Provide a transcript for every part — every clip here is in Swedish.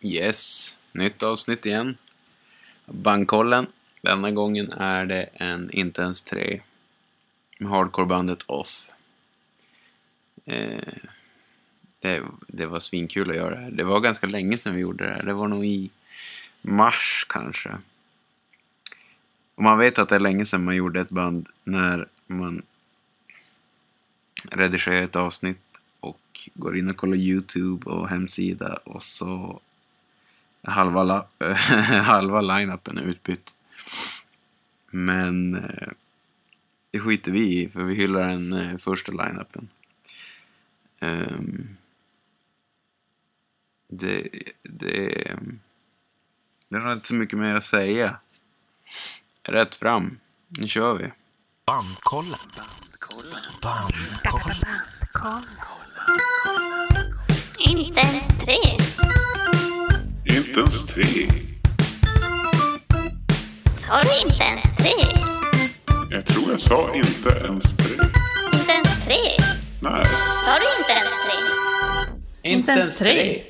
Yes, nytt avsnitt igen. Bandkollen. Denna gången är det en Inte ens tre. Med hardcorebandet Off. Eh, det, det var svinkul att göra det här. Det var ganska länge sedan vi gjorde det här. Det var nog i mars kanske. Och man vet att det är länge sedan man gjorde ett band när man redigerar ett avsnitt och går in och kollar YouTube och hemsida och så halva, la, halva line-upen är utbytt. Men eh, det skiter vi i för vi hyllar den eh, första line-upen. Ehm, det, det, det är inte så mycket mer att säga. Rätt fram. Nu kör vi. Bandkollen. Bandkollen. Inte ens tre. Inte ens tre. Sa du inte ens tre? Jag tror jag sa inte ens tre. Inte ens tre? Nej. Sa du inte ens tre? Inte ens tre.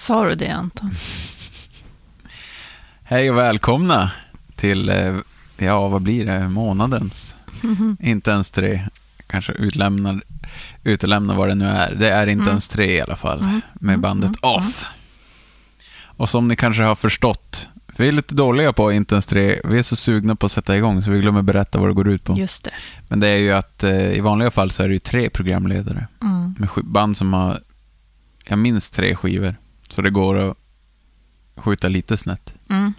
Sa du det, Anton? Hej och välkomna till, eh, ja vad blir det, månadens? Inte ens tre. Kanske utlämnar, utelämnar vad det nu är. Det är inte ens tre i alla fall, med bandet Off. Och som ni kanske har förstått, vi är lite dåliga på inte ens tre. Vi är så sugna på att sätta igång så vi glömmer berätta vad det går ut på. Just det. Men det är ju att eh, i vanliga fall så är det ju tre programledare. Mm. Med band som har, jag minst tre skivor. Så det går att skjuta lite snett. Mm.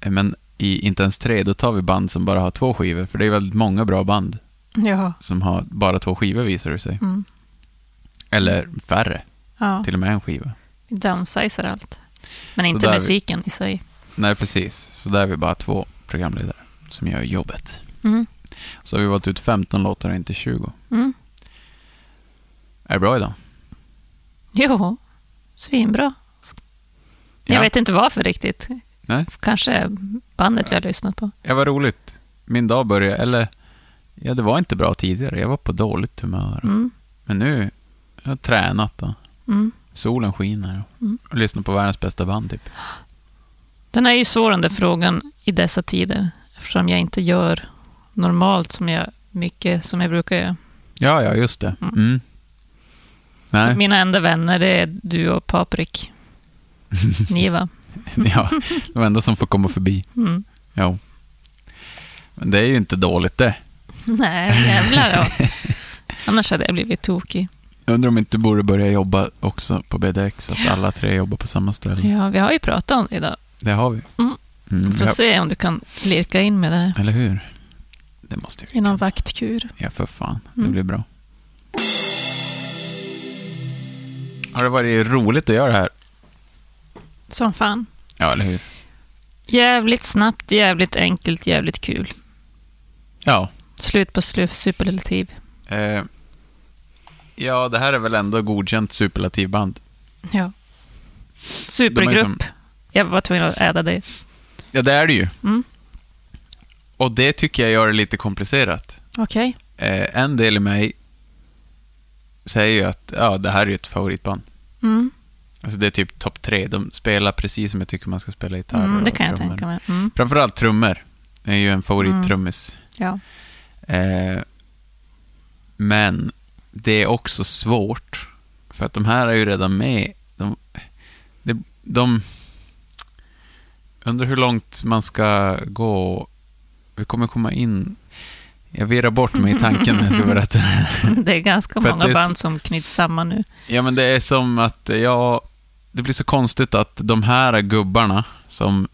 Eh, Men i inte ens tre, då tar vi band som bara har två skivor. För det är väldigt många bra band Ja. som har bara två skivor visar det sig. Mm. Eller färre, ja. till och med en skiva. Vi downsizar allt. Men inte där vi- musiken i sig. Nej, precis. Så där är vi bara två programledare som gör jobbet. Mm. Så har vi valt ut 15 låtar, inte 20. Mm. Är det bra idag? Jo, svinbra. Jag Ja. vet inte varför riktigt. Nej. Kanske bandet vi har lyssnat på. Ja, vad roligt. Min dag började, eller... Ja, det var inte bra tidigare. Jag var på dåligt humör. Mm. Men nu, jag har tränat och Mm. Solen skiner och, Mm. och lyssnar på världens bästa band, typ. Den är ju svår den där frågan i dessa tider. Eftersom jag inte gör normalt som jag, mycket som jag brukar göra. Ja, ja, just det. Mm. Mm. Nej, Mina enda vänner det är du och Paprik. Niva. ja, de enda som får komma förbi. Mm. Ja. Men det är ju inte dåligt det. Nej, jävlar då. Annars hade jag blivit tokig. Jag undrar om inte borde börja jobba också på BDX, att alla tre jobbar på samma ställe. Ja, vi har ju pratat om det idag. Det har vi. Mm. Mm, Får ja, se om du kan lirka in med det här Eller hur? Det måste vi. i någon vaktkur. Ja, för fan. Det Mm. blir bra. Har det varit roligt att göra det här? Som fan. Ja, eller hur? Jävligt snabbt, jävligt enkelt, jävligt kul. Ja. Slut på superlativ. Eh, ja, det här är väl ändå godkänt superlativband. Ja. Supergrupp. som- Jag var tvungen att äda det. Ja, det är det ju. Mm. Och det tycker jag gör det lite komplicerat. Okej. Eh, en del i mig säger ju att ja, det här är ett favoritband. Mm. Alltså det är typ topp tre. De spelar precis som jag tycker man ska spela gitarr Mm, det kan jag trummor. tänka mig. Mm. Framförallt trummor. Det är ju en favorittrummis. Ja. Eh, men det är också svårt. För att de här är ju redan med. De, de, de undrar hur långt man ska gå. Vi kommer komma in... Jag virrar bort mig i tanken när jag ska berätta det här. Det är ganska många band som knyts samman nu. Ja, men det är som att jag... Det blir så konstigt att de här gubbarna som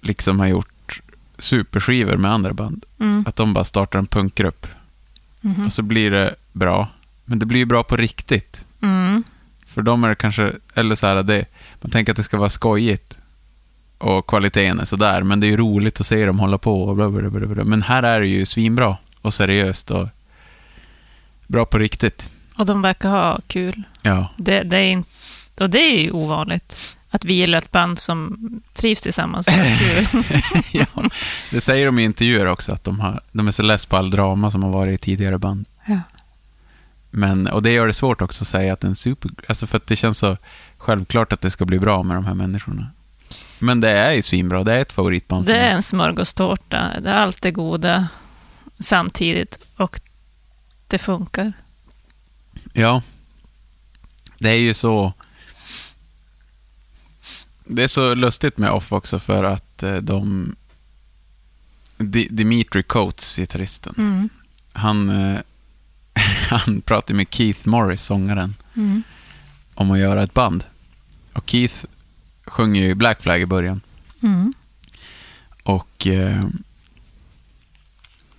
liksom har gjort superskivor med andra band, Mm. att de bara startar en punkgrupp. Mhm. Och så blir det bra. Men det blir ju bra på riktigt. Mm. För de är det kanske, eller så här, det, man tänker att det ska vara skojigt. Och kvaliteten är sådär, men det är ju roligt att se dem hålla på och bla, bla, bla, bla. Men här är det ju svinbra och seriöst och bra på riktigt. Och de verkar ha kul. Ja, Det, det är och det är ju ovanligt. Att vi gillar ett band som trivs tillsammans ja. Det säger de i intervjuer också, att de, har, de är så less på all drama som har varit i tidigare band. Ja. Men, och det gör det svårt också att säga att en super... Alltså för att det känns så självklart att det ska bli bra med de här människorna. Men det är ju svinbra. Det är ett favoritband Det är en smörgåstårta. Det är allt det goda samtidigt och det funkar. Ja. Det är ju så... Det är så lustigt med Off också för att eh, de... Di- Dimitri Coates, gitarristen, Mm. han, eh, han pratade med Keith Morris, sångaren, Mm. om att göra ett band. Och Keith sjunger ju Black Flag i början. Mm. Och eh,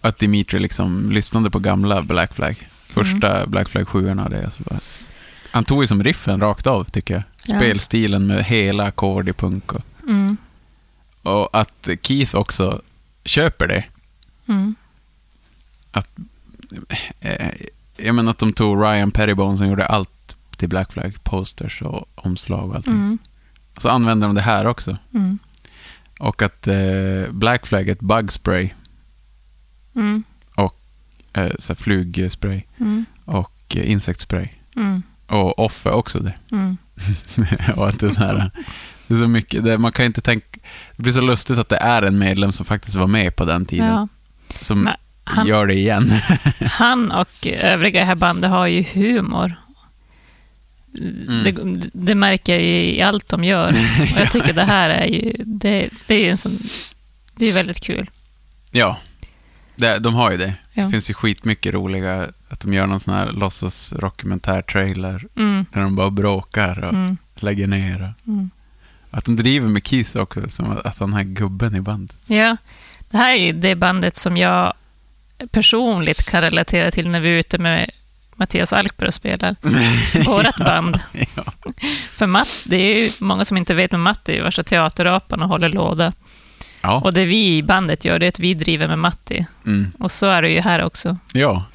att Dimitri liksom lyssnade på gamla Black Flag. Första Black Flag 7 det. Alltså bara, han tog ju som riffen rakt av, tycker jag. Ja. Spelstilen med hela ackord i punk. Och, Mm. och att Keith också köper det. Mm. Eh, jag menar att de tog Ryan Pettibone som gjorde allt till Black Flag. Posters och omslag och allting. Mm. Så använder de det här också. Mm. Och att eh, Black Flag är ett bug spray. Mm. Eh, så flugspray. Mm. Och eh, insektsspray. Och off är också det. Mm. och att det är så här, det är så mycket, det, man kan inte tänka, det blir så lustigt att det är en medlem som faktiskt var med på den tiden, Ja. som Men han, gör det igen. han och övriga i här bandet har ju humor. Mm. Det, det märker jag ju i allt de gör. Och jag tycker det här är ju, det, det är ju en sån, det är väldigt kul. ja, det, de har ju det. Ja. Det finns ju skitmycket roliga, att de gör någon sån här låtsas dokumentär-trailer, Mm. där de bara bråkar och Mm. lägger ner. Mm. Att de driver med Keith också, som att han är gubben i bandet. Ja, det här är ju det bandet som jag personligt kan relatera till när vi är ute med Mattias Alkberg och spelar. Vårat band. ja. För Matt, det är ju många som inte vet, men Matt är ju värsta teaterapan och håller låda. Ja. Och det vi i bandet gör, det är att vi driver med Matti. Mm. Och så är det ju här också. ja,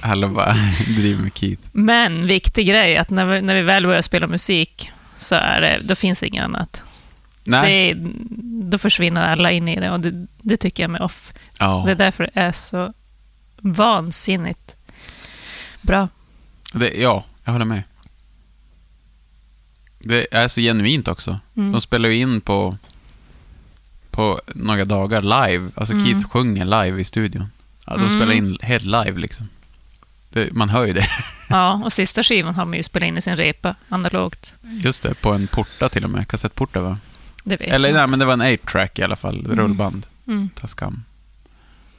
alla bara driver med Keith. Men viktig grej, att när vi, när vi väl börjar spela musik, så är det, då finns inget annat. Nej. Det då försvinner alla in i det och det, det tycker jag med off. ja. Det är därför det är så vansinnigt bra. Det, ja, jag håller med. Det är så genuint också. Mm. De spelar ju in på, på några dagar live. Alltså Mm. Keith sjunger live i studion. Ja, de Mm. spelar in helt live liksom. Det, man hör ju det. Ja, och sista skivan har man ju spelat in i sin repa, analogt. Just det, på en porta till och med. Kassettporta va? Det vet Eller jag nej, inte. men det var en 8-track i alla fall. Rullband. Mm. Tascam.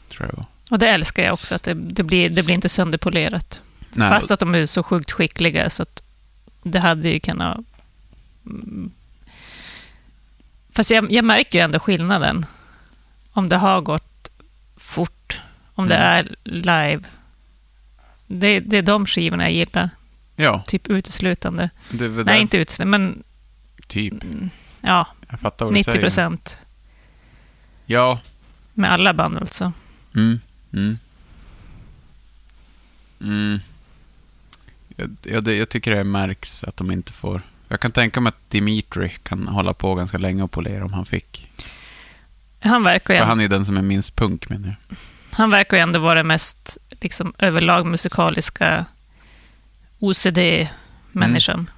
Tror jag var. Och det älskar jag också, att det, det, blir, det blir inte sönderpolerat. Nej, Fast att de är så sjukt skickliga, så att det hade ju kunnat... Fast jag, jag märker ju ändå skillnaden. Om det har gått fort, om det Mm. är live. Det, det är de skivorna jag gillar, Ja, typ uteslutande. det Nej, inte uteslutande, men Typ. ja, Jag fattar vad du 90 säger. procent Ja. med alla band alltså. Mm. Mm. Mm. Jag, jag, det, jag tycker det märks att de inte får... Jag kan tänka mig att Dimitri kan hålla på ganska länge och polera om han fick. Han verkar ju För han är den som är minst punk, menar jag. Han verkar ju ändå vara den mest liksom, överlag musikaliska OCD-människan.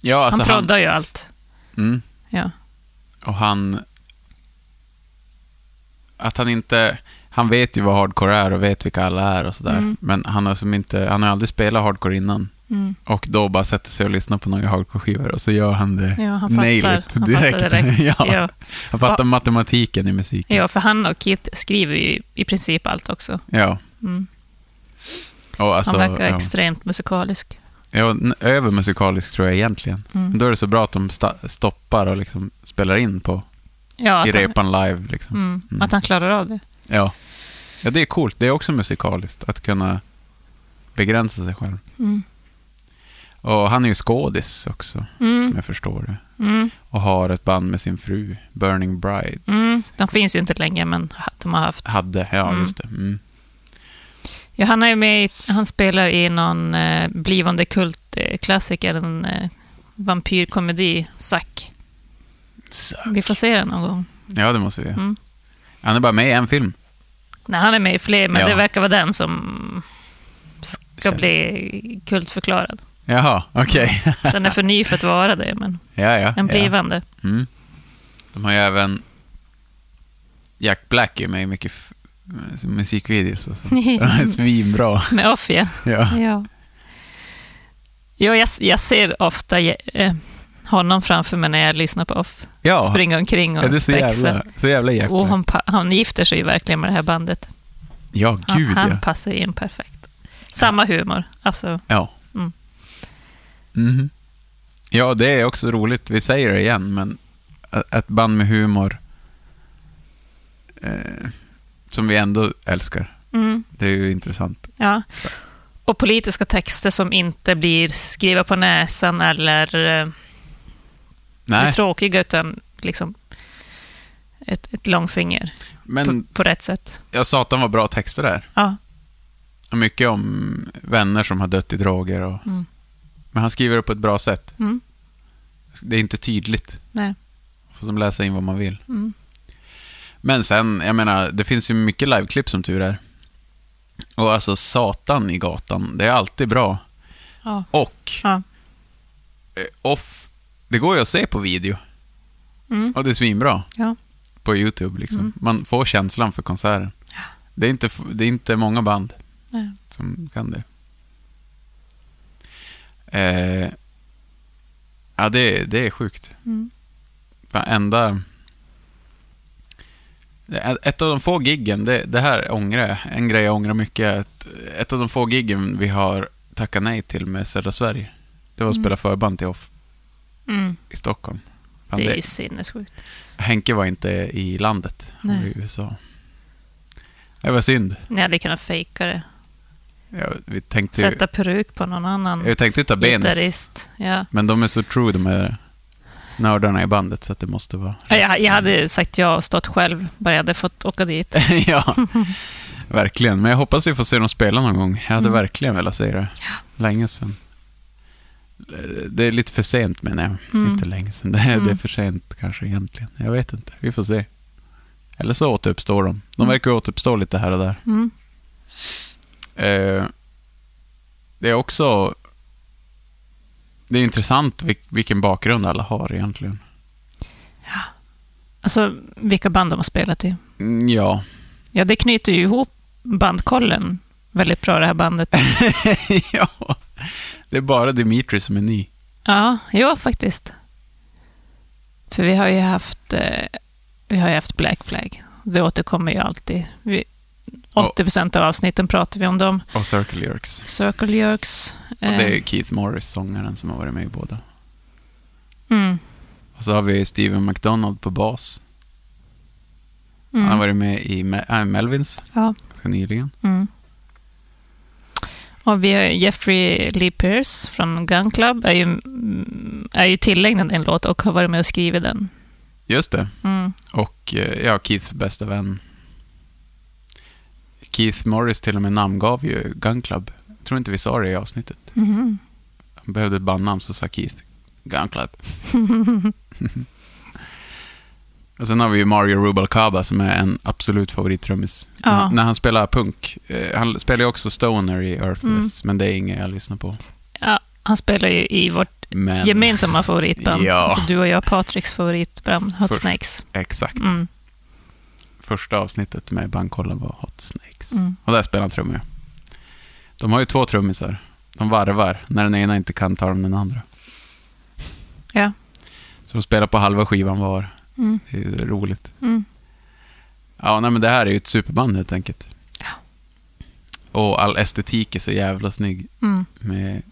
Ja, alltså han proddar ju allt. mm. Ja. Och han... Att han inte... Han vet ju vad hardcore är och vet vilka alla är och sådär. Mm. Men han som inte, han har aldrig spelat hardcore innan. Mm. Och då bara sätter sig och lyssnar på några hardcore-skivor och så gör han det Ja, han fattar. Han direkt. fattar direkt. ja. Ja. Han fattar matematiken i musiken. ja, för han och Keith skriver ju i princip allt också. Ja. Mm. Alltså, han verkar ja. extremt musikalisk. Ja, övermusikalisk tror jag egentligen. Mm. Men då är det så bra att de stoppar och liksom spelar in på Ja, i att han, repan live. Liksom. mm, Mm. att han klarar av det. Ja. ja, det är coolt. Det är också musikaliskt att kunna begränsa sig själv. Och han är ju skådis också, som Mm. jag förstår det. Mm. Och har ett band med sin fru, Burning Brides. Mm. De finns ju inte längre, men de har haft. Hade, ja Mm. just det. Mm. Ja, han, är med i, han spelar i någon eh, blivande kultklassiker, en eh, vampyrkomedi, Zack. Vi får se den någon gång. Ja, det måste vi göra. Mm. Han är bara med i en film. Nej, han är med i fler, men Ja. det verkar vara den som ska Kändis. bli kultförklarad. Jaha, okej. Den är för ny för att vara det, men ja, ja. en ja. blivande. Mm. De har ju även... Jack Black är med i mycket musikvideos och så. De är svinbra. Med off, ja. Ja. ja. Jag, jag ser ofta eh, honom framför mig när jag lyssnar på off. Ja, Springa omkring och är det så spexa. jävla, så jävla Jack Och Black? han, pa- han gifter sig ju verkligen med det här bandet. Ja, Han, gud han ja. passar ju in perfekt. Samma humor. Alltså, Ja. Mm. Ja, det är också roligt. Vi säger det igen, men ett band med humor eh, som vi ändå älskar. mm, Det är ju intressant. ja. Och politiska texter som inte blir skriva på näsan eller eh, Nej, tråkiga, utan liksom ett, ett långfinger men på, på rätt sätt. ja, Satan var bra texter där. Ja. Mycket om vänner som har dött i droger. Och, Mm. Men han skriver det på ett bra sätt. Mm. Det är inte tydligt. Nej. Får som läsa in vad man vill. Mm. Men sen, jag menar, det finns ju mycket liveklipp som tur är. Och alltså Satan i gatan, det är alltid bra. Ja. Och Ja. eh, off, det går ju att se på video. Mm. Och det är svinbra Ja. på YouTube. Liksom. Mm. Man får känslan för konserten. Det är inte, det är inte många band Nej. som kan det. Eh, ja, det, det är sjukt. Mm. Varenda... Ett av de få giggen, det, det här ångrar jag. En grej jag ångrar mycket är att ett av de få giggen vi har tackat nej till med Södra Sverige, det var att Mm. spela förband till Off Mm. i Stockholm. Fan, Det är det- ju sinnessjukt. Henke var inte i landet, han var i USA. Det var synd. Ni hade kunnat fejka det. Ja, vi tänkte Sätta peruk på någon annan vi tänkte ta gitarrist. Ja. men de är så true, de är nördarna i bandet, så att det måste vara... Ja, Jag, jag hade sagt ja och stått själv, bara jag hade fått åka dit. ja, verkligen. Men jag hoppas vi får se dem spela någon gång. Jag hade Mm. verkligen velat se det. Länge sedan. Det är lite för sent menar jag. Mm. Inte länge sedan. Det är, det är Mm. för sent kanske egentligen. Jag vet inte. Vi får se. Eller så återuppstår de. De Mm. verkar återuppstå lite här och där. Eh, det är också... Det är intressant vil- vilken bakgrund alla har egentligen. Alltså, vilka band de har spelat i. Mm, Ja. Ja, det knyter ju ihop bandkollen väldigt bra, det här bandet. ja. Det är bara Dimitri som är ny. Ja, jo, faktiskt. För vi har ju haft, eh, vi har ju haft Black Flag. Det återkommer ju alltid. Vi, 80% av avsnitten pratar vi om dem. Och Circle Jerks. Circle Jerks. Och det är eh, Keith Morris, sångaren, som har varit med i båda. mm, Och så har vi Steven McDonald på bas. Han har mm, varit med i äh, Melvins ja, ganska nyligen. mm. Och vi har Jeffrey Lee Pierce från Gun Club. Är ju, mm, är ju tillägnad en låt och har varit med och skrivit den. Just det. Mm. Och eh, ja, Keiths bästa vän. Keith Morris till och med namngav ju Gun Club. Jag tror inte vi sa det i avsnittet. Mhm. Han behövde ett bandnamn så sa Keith Gun Club. Och sen har vi ju Mario Rubalcaba som är en absolut favorittrummis. Ja. När- När han spelar punk. Eh, han spelar ju också Stoner i Earthless, Mm. men det är inget jag lyssnar på. Ja, han spelar ju i vårt Men, gemensamma favoritband. Ja. Alltså du och jag, Patriks favoritband, Hot För- Snakes. Exakt. Mm. Första avsnittet med bandkollen var Hot Snakes. Mm. Och där spelar han trummor. De har ju två trummisar. De varvar. När den ena inte kan tar de den andra. Ja. Så de spelar på halva skivan var. Mm. Det är roligt. Mm. Ja, nej, men det här är ju ett superband helt enkelt. Ja. Och all estetik är så jävla snygg Mm. med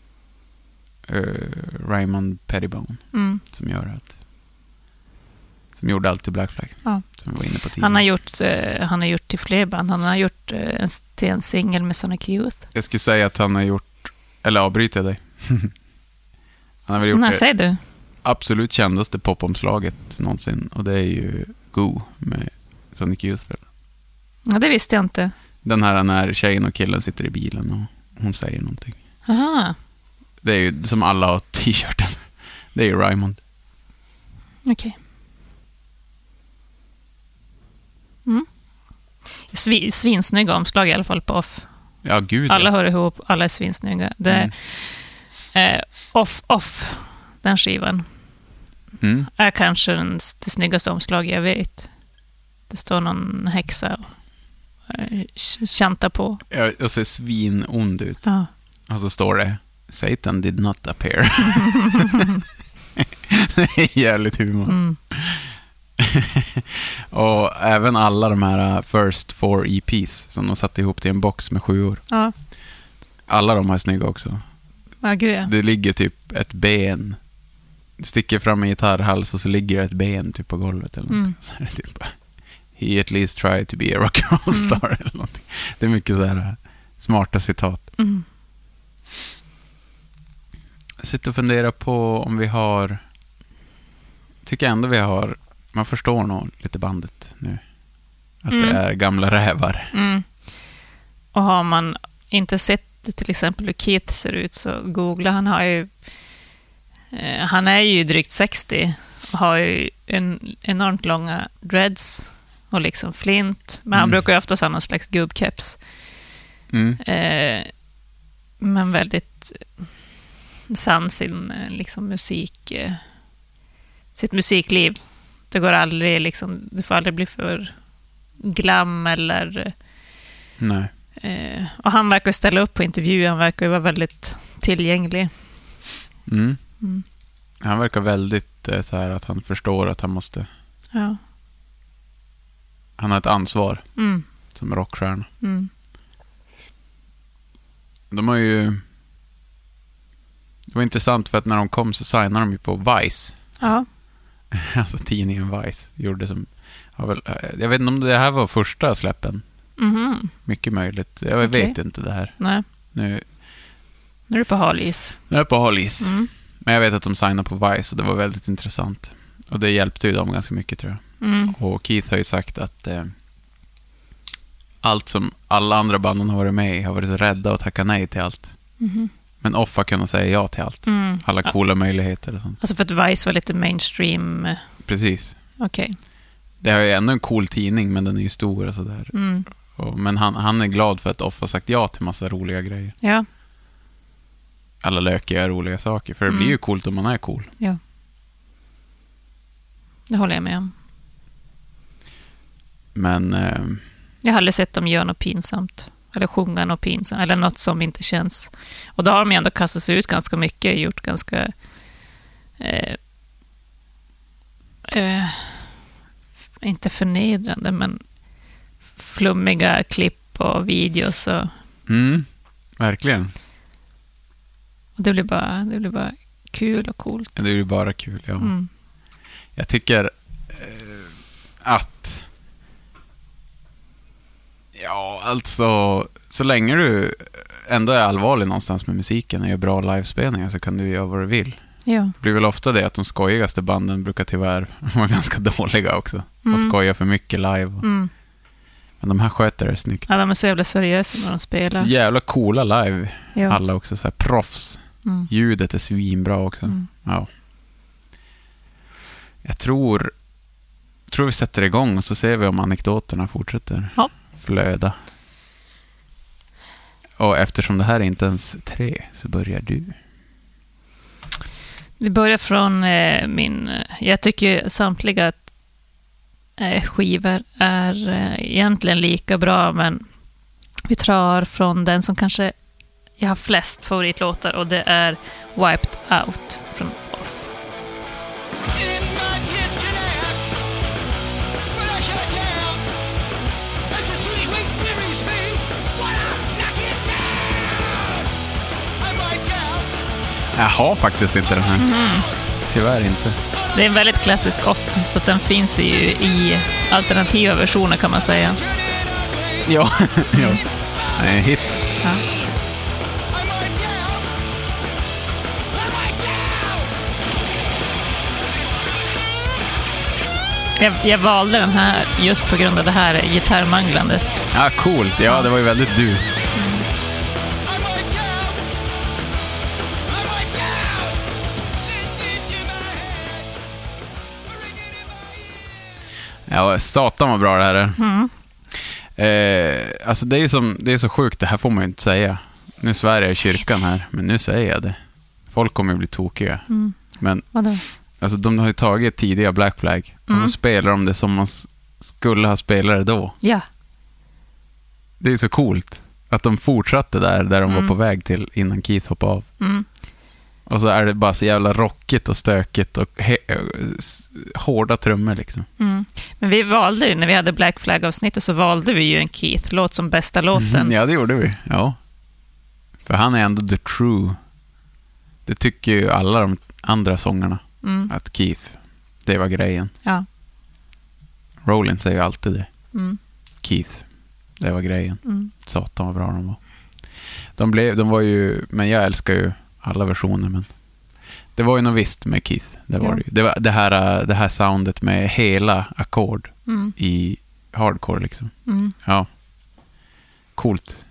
uh, Raymond Pettibone Mm. som gör att som gjorde allt till Black Flag. Ja. Som vi var inne på tidigare. Han har gjort, eh, han har gjort till fler band. Han har gjort eh, en, till en singel med Sonic Youth. Jag skulle säga att han har gjort, eller avbryter jag dig? han har väl gjort Nej, det säg du. absolut kändaste popomslaget någonsin och det är ju Go med Sonic Youth. Ja, det visste jag inte. Den här när tjejen och killen sitter i bilen och hon säger någonting. Aha, Det är ju som alla har t-shirten. Det är ju Raymond. okej. Mm. Svi, svinsnygga omslag i alla fall på Off. Ja, gud Alla ja. hör ihop, alla är svinsnygga. Det Mm. eh, Off Off, den skivan, Mm. är kanske den, det snyggaste omslaget jag vet. Det står någon häxa och eh, tjantar på. Ja, Jag ser svinond ut. Ja. Och så står det Satan did not appear. det är jävligt humor. Mm. och även alla de här uh, First Four EPs som de satte ihop till en box med sjuor. Ja, Alla de här är snygga också. ja gud ja. Det ligger typ ett ben. Det sticker fram en gitarrhals och så ligger ett ben typ på golvet eller Mm. Så är det typ He at least tried to be a rock'n'roll star eller någonting. Det är mycket så här uh, smarta citat. Mm. Jag sitter och funderar på om vi har... Tycker ändå vi har... Man förstår nog lite bandet nu. Att det Mm. är gamla rävar. Mm. Och har man inte sett till exempel hur Keith ser ut så googla. Han har ju... Eh, han är ju drygt 60 och har ju en, enormt långa dreads och liksom flint. Men han Mm. brukar ju oftast ha någon slags gubbkeps. Mm. Eh, men väldigt sann sin eh, liksom, musik, eh, sitt musikliv. Det går aldrig liksom, det får aldrig bli för glam eller... Nej. Eh, och han verkar ställa upp på intervjuer, han verkar ju vara väldigt tillgänglig. Mm. Mm. Han verkar väldigt eh, så här att han förstår att han måste... Ja. Han har ett ansvar Mm. som rockstjärna. Mm. De har ju... Det var intressant för att när de kom så signade de ju på Vice. Ja. Alltså tidningen Vice. Gjorde som... väl, eh, jag vet inte om det här var första släppen. Mhm. Mycket möjligt. Jag Okej. vet inte det här. Nej, Nu, nu är du på hal is. nu är jag på hal is. Mm. Men jag vet att de signade på Vice och det var väldigt intressant. Och det hjälpte ju dem ganska mycket tror jag. Mm. Och Keith har ju sagt att eh, allt som alla andra banden har varit med i har varit så rädda att tacka nej till allt. Mhm. Men Off har kunnat säga ja till allt. Mm. Alla Ja. coola möjligheter och sånt. Alltså för att Vice var lite mainstream. eh, Precis. Okej. Det har ju ändå en cool tidning, men den är ju stor och sådär. Mm. Och, men han, han är glad för att Off har sagt ja till massa roliga grejer. Ja. Alla lökiga, roliga saker. För det Mm. blir ju coolt om man är cool. Det håller jag med om. Men eh, Jag har aldrig sett dem göra något pinsamt. Eller sjunga något pinsamt. Eller något som inte känns... Och då har de ändå kastat sig ut ganska mycket. Gjort ganska... Eh, eh, inte förnedrande, men flummiga klipp och videos. Och, mm, verkligen. och det, blir bara, det blir bara kul och coolt. Det är ju bara kul, ja. Mm. Jag tycker eh, att... Ja, alltså... Så länge du ändå är allvarlig någonstans med musiken och gör bra livespelningar så kan du göra vad du vill. Ja. Det blir väl ofta det att de skojigaste banden brukar tyvärr vara ganska dåliga också. Mm. Och skoja för mycket live. Mm. Men de här sköter det snyggt. ja, de är så jävla seriösa när de Så spelar. jävla coola live, Ja. alla också. Så här proffs. Mm. Ljudet är svinbra också. Mm. Ja. Jag tror, tror vi sätter igång och så ser vi om anekdoterna fortsätter Ja flöda. Och eftersom det här är inte ens tre så börjar du. Vi börjar från eh, min... Eh, jag tycker samtliga eh, skivor är eh, egentligen lika bra, men vi tar från den som kanske jag har flest favoritlåtar och det är Wiped Out från Jag har faktiskt inte den här. Mhm. Tyvärr inte. Det är en väldigt klassisk Off, så den finns ju i alternativa versioner kan man säga. Ja, ja. Det är en hit. Ja. Jag, jag valde den här just på grund av det här gitarrmanglandet. Ja, coolt. Ja, det var ju väldigt du. Ja, satan vad bra det här är. Eh, alltså det är, som, det är så sjukt, det här får man ju inte säga. Nu svär jag i kyrkan här, men nu säger jag det. Folk kommer ju bli tokiga. Men Vadå? alltså, de har ju tagit tidiga Black Flag och så spelar de det som man skulle ha spelat det då. Ja. Det är så coolt att de fortsatte där, där de var på väg till innan Keith hoppade av. Mm. Och så är det bara så jävla rockigt och stökigt och hårda trummor liksom. Mm. Men vi valde ju, när vi hade Black Flag-avsnittet, så valde vi ju en Keith-låt som bästa låten. Ja, det gjorde vi. Ja. För han är ändå the true. Det tycker ju alla de andra sångarna. Mm. Att Keith, det var grejen. Ja. Rollins säger ju alltid det. Mm. Keith, det var grejen. Mm. Satan vad bra de var. De, blev, de var ju, men jag älskar ju alla versioner, men det var ju något visst med Keith. Det var Ja. det ju. Det, var det, här, äh, det här soundet med hela ackord Mm. i hardcore liksom. Mm. Ja. Coolt.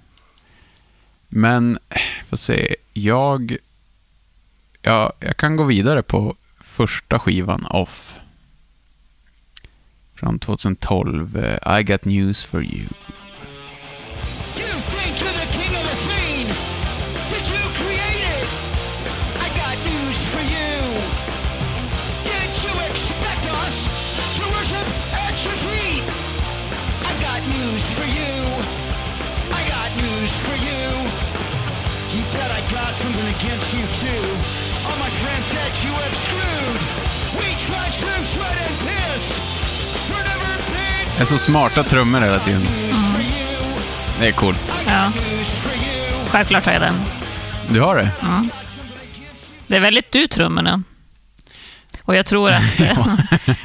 Men, får se. Jag... Ja, jag kan gå vidare på första skivan, Off. Från 2012. eh, I got news for. You är så smarta trummor hela tiden. you. Det är coolt. Ja, självklart har jag den. Du har det? Det är väldigt du, trummorna. Och jag tror att eh,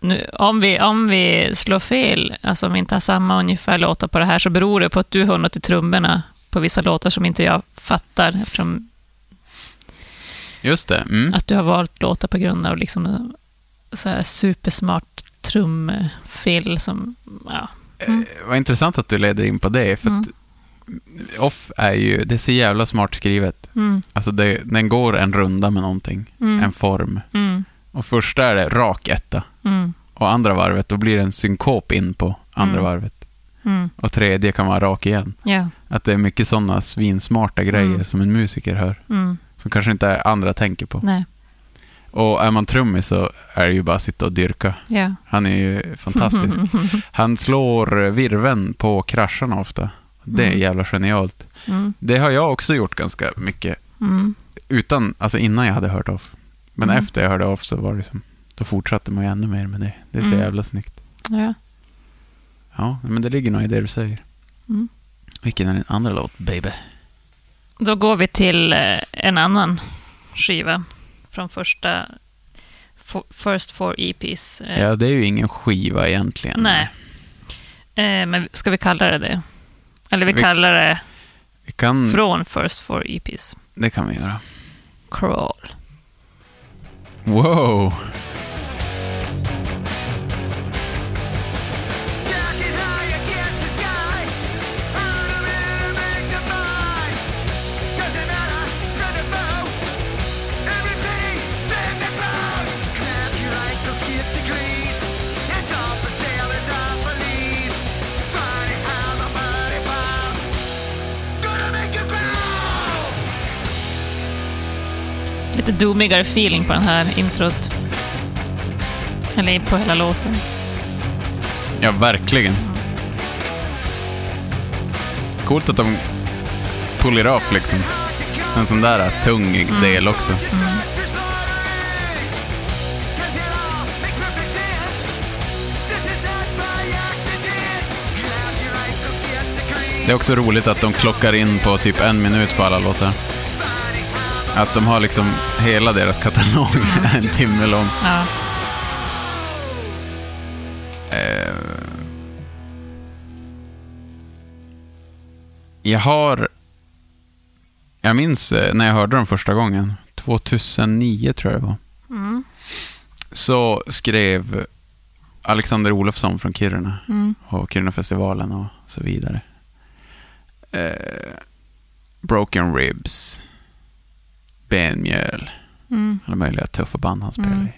nu, om, vi, om vi slår fel, alltså om vi inte har samma ungefär låtar på det här, så beror det på att du har något i trummorna på vissa låtar som inte jag fattar, eftersom Just det. Mm. att du har valt låtar på grund av liksom så här supersmart trumfill som... Ja. Eh, Vad intressant att du leder in på det, för att Off är ju, det är så jävla smart skrivet. Mm, Alltså det, den går en runda med någonting, Mm. en form. mm, Och första är det rak etta. mm, Och andra varvet, då blir det en synkop in på andra Mm. varvet. mm, Och tredje kan vara rak igen. ja, Att det är mycket sådana svinsmarta grejer Mm. som en musiker hör. mm, Som kanske inte andra tänker på. nej, Och är man trummis så är det ju bara att sitta och dyrka. ja. Han är ju fantastisk. Han slår virven på krascharna ofta. Det är Mm. jävla genialt. Mm, Det har jag också gjort ganska mycket. mm, Utan, alltså innan jag hade hört off. Men Mm. efter jag hörde off så var det som, då fortsatte man ju ännu mer med det. Det är så Mm. jävla snyggt. ja. Ja, men det ligger nog i det du säger. Mm. Vilken är din andra låt, baby? Då går vi till eh, en annan skiva från första f- First Four EPs. Eh, Ja, det är ju ingen skiva egentligen. Nej. Eh, men ska vi kalla det det? Eller vi Vi- kallar det Vi kan, från First Four EPs. det kan vi göra. Crawl. Wow! Lite doomigare feeling på den här introt. Eller på hela låten. Ja, verkligen. Coolt att de puller off liksom. En sån där tung del också. Det är också roligt att de klockar in på typ en minut på alla låtar. Att de har liksom hela deras katalog en timme lång. Ja. Jag har... Jag minns eh, när jag hörde dem första gången. 2009 tror jag det var. Så skrev Alexander Olofsson från Kiruna och Kirunafestivalen och så vidare. Eh, Broken Ribs. Benmjöl. Mm. Alla möjliga tuffa band han spelade i.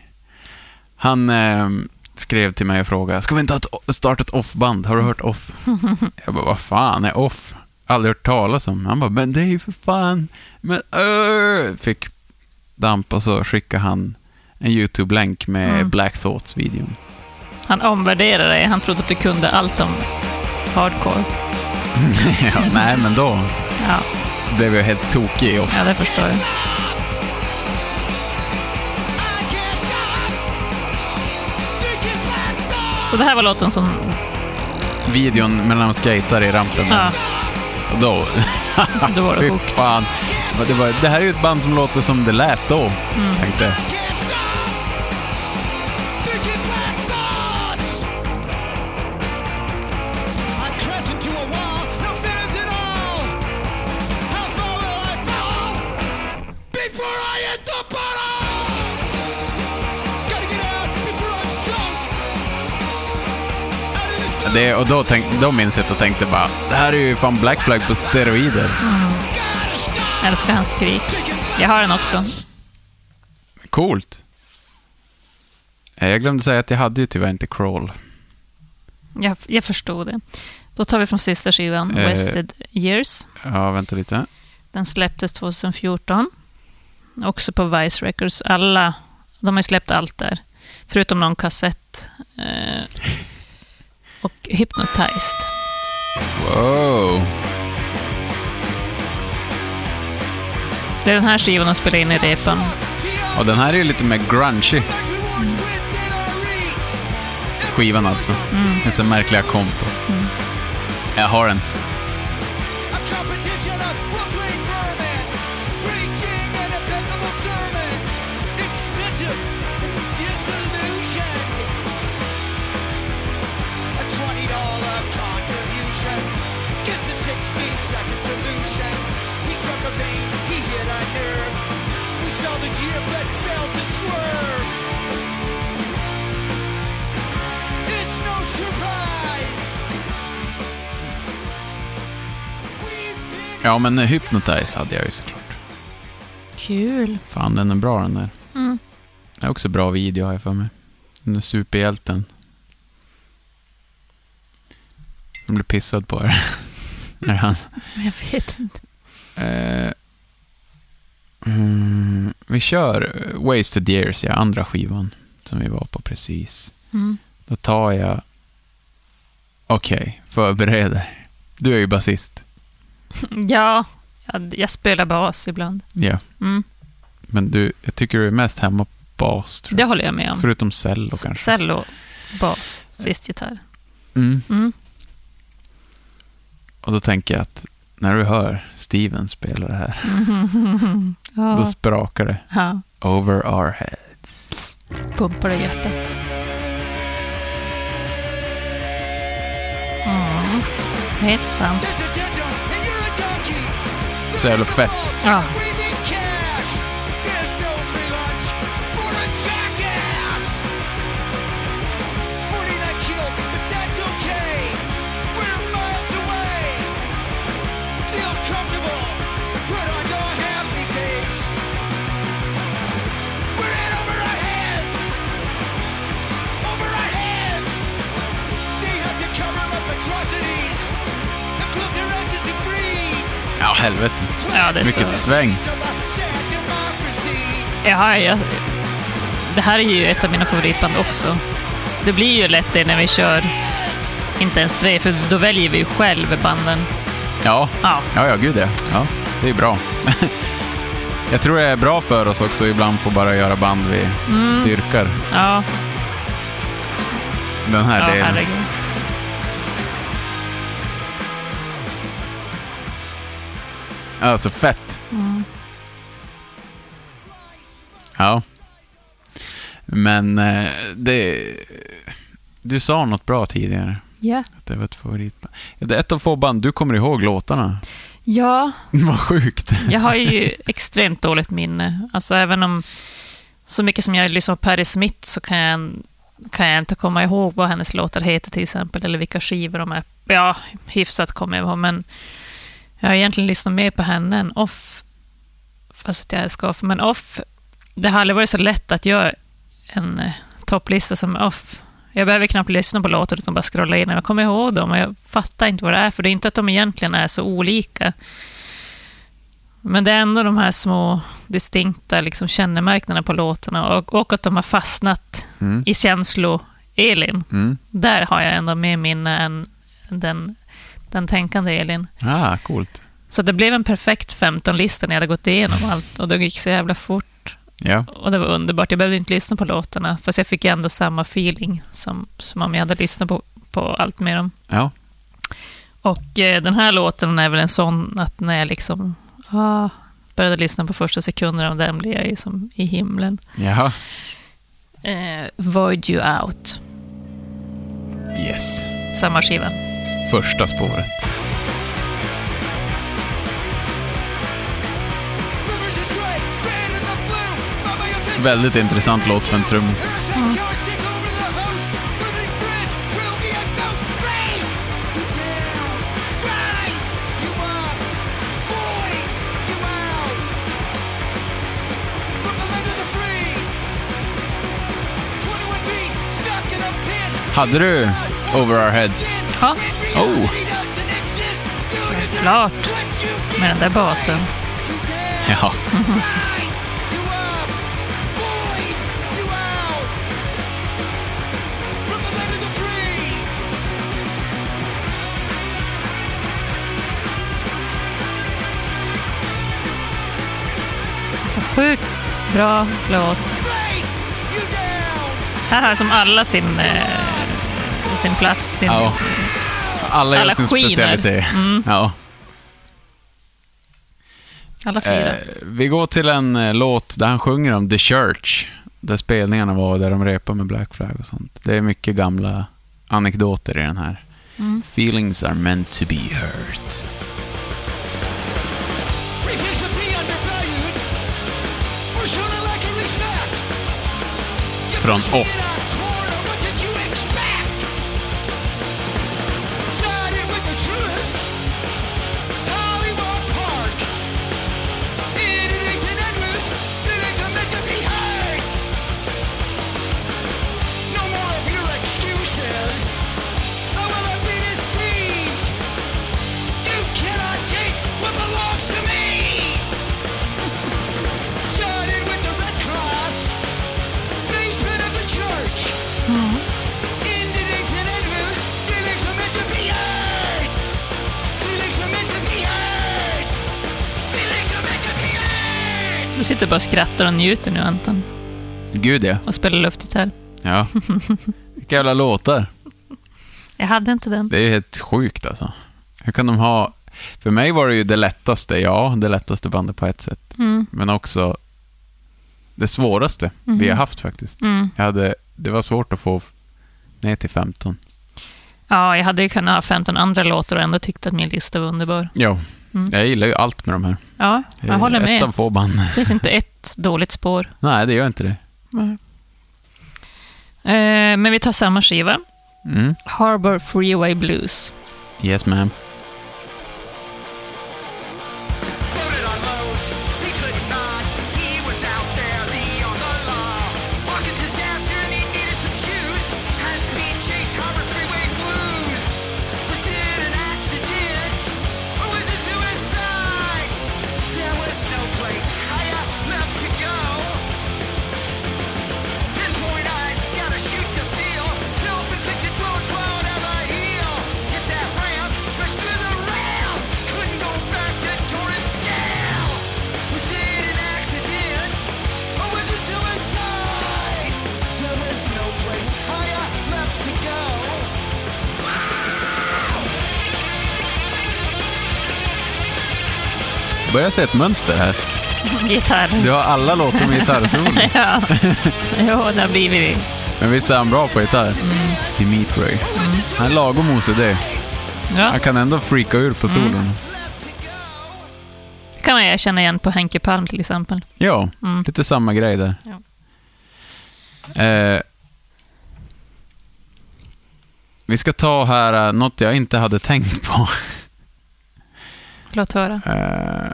Han eh, skrev till mig och frågade, ska vi inte starta ett off-band? Har du hört off? Jag bara, vad fan är off? Aldrig hört talas om. Han bara, men det är ju för fan... Men, uh, Fick damp och så skickade han en YouTube-länk med Mm. Black Thoughts-videon. Han omvärderade dig. Han trodde att du kunde allt om hardcore. ja, nej, men då Ja, blev jag helt tokig off. ja det förstår jag. Så det här var låten som... Videon när de skejtar i rampen. Ja, Och då... då var det hooked. fan. Det, var, det här är ju ett band som låter som det lät då, Mm. tänkte jag. Det, och då, tänk, då minns jag att jag tänkte bara, det här är ju fan Black Flag på steroider. Jag älskar hans skrik. Jag har den också. Coolt. Eh, Jag glömde säga att jag hade ju tyvärr inte crawl. Jag, jag förstod det. Då tar vi från sista skivan, Eh. Wasted Years. Ja, vänta lite. Den släpptes 2014. Också på Vice Records. Alla, de har ju släppt allt där. Förutom någon kassett. Eh, och Hypnotized. Wow. Det är den här skivan de spelade in i repan. Och den här är ju lite mer grungy, skivan alltså. Mm. Lite så märkliga kompo. Jag har den. Solution. He struck a vein, he hit a nerve. We saw the jib but failed to swerve. It's no surprise. Ja, men Hypnotized hade jag ju såklart. Kul. Fan, den är bra den där. Mm. Det är också bra video har jag för mig. Den där superhjälten. Som blir pissad på här. När han... Jag vet inte. Eh, mm, vi kör Wasted Years, ja, andra skivan som vi var på precis. Mm. Då tar jag... Okej, förbered dig. Du är ju basist. Ja, jag, jag spelar bas ibland. Ja. Mm. Men du, jag tycker du är mest hemma på bas, tror Det jag. håller jag med om. Förutom cello kanske. Cello, bas, sist gitarr. Mm. Och då tänker jag att när du hör Steven spela det här, då Ja, sprakar det. ja, Over our heads. pumpar i hjärtat. Mm. Helt sant. Så jävla fett. Ja, Ja, helvete. ja det är Vilket så. sväng. Ja, jag, det här är ju ett av mina favoritband också. Det blir ju lätt det när vi kör inte ens tre, för då väljer vi ju själv banden. Ja, Ja, ja, ja gud ja. ja. Det är bra. jag tror det är bra för oss också ibland få bara göra band vi dyrkar. ja, Den här ja delen. herregud. Alltså fett. Ja. Men eh, det... Du sa något bra tidigare. Ja. Att det var ett favoritband. Det är ett av få band du kommer ihåg låtarna. ja, Vad sjukt. jag har ju extremt dåligt minne. Alltså även om så mycket som jag lyssnar på Patti Smith så kan jag, kan jag inte komma ihåg vad hennes låtar heter till exempel, eller vilka skivor de är. Ja, hyfsat kommer jag ihåg, men jag har egentligen lyssnat mer på henne än Off. Fast jag älskar Off. Men Off, det har aldrig varit så lätt att göra en eh, topplista som Off. Jag behöver knappt lyssna på låtar utan bara scrolla in. Jag kommer ihåg dem och jag fattar inte vad det är, för det är inte att de egentligen är så olika. Men det är ändå de här små distinkta liksom, kännemärkena på låtarna och, och att de har fastnat Mm. i känslo-Elin. Mm. Där har jag ändå mer minne än den, den tänkande Elin. Ah, coolt. Så det blev en perfekt 15-lista när jag hade gått igenom allt och det gick så jävla fort. Ja. Och det var underbart. Jag behövde inte lyssna på låtarna, fast jag fick ändå samma feeling som, som om jag hade lyssnat på, på allt med dem. Ja. Och eh, den här låten är väl en sån att när jag liksom ah, började lyssna på första sekunden av den blev jag ju som i himlen. Jaha. Eh, Void You Out, Yes. samma skiva. Första spåret. Väldigt intressant låt för en trummis. Hade du Over Our Heads? Ja, Oh! klart. Med den där basen. Ja. Så sjukt bra låt. Här har som alla sin, eh, sin plats. Sin, ja. Alla gör Alla sin skiner. specialitet. Ja. Alla fyra. Eh, vi går till en eh, låt där han sjunger om The Church. Där spelningarna var, där de repar med Black Flag och sånt. Det är mycket gamla anekdoter i den här. Mm. Feelings are meant to be hurt. Refuse to sitter bara och skrattar och njuter nu, Anton. Gud ja. Och spelar luftgitarr. Ja. Vilka jävla låtar. Jag hade inte den. Det är helt sjukt alltså. Hur kan de ha... För mig var det ju det lättaste, ja, det lättaste bandet på ett sätt. Mm. Men också det svåraste vi har haft faktiskt. Mm. Jag hade, det var svårt att få ner till 15. Ja, jag hade ju kunnat ha 15 andra låtar och ändå tyckt att min lista var underbar. Ja, Mm. jag gillar ju allt med de här. Ja, jag håller Ett med. av få band. Det finns inte ett dåligt spår. Nej, det gör inte det. Eh, men vi tar samma skiva. Mm. Harbor Freeway Blues. Yes, ma'am. Börjar se ett mönster här. Gitarr. Du har alla låtar med gitarrsolo. Ja, jo, det har blivit det. Men visst är han bra på gitarr? Dimitri. Han är lagom OCD. Ja, Han kan ändå freaka ur på solon. det kan man ju känna igen på Henke Palm till exempel. Ja, Mm. lite samma grej där. Ja. Eh, vi ska ta här eh, något jag inte hade tänkt på. Låt höra. Eh,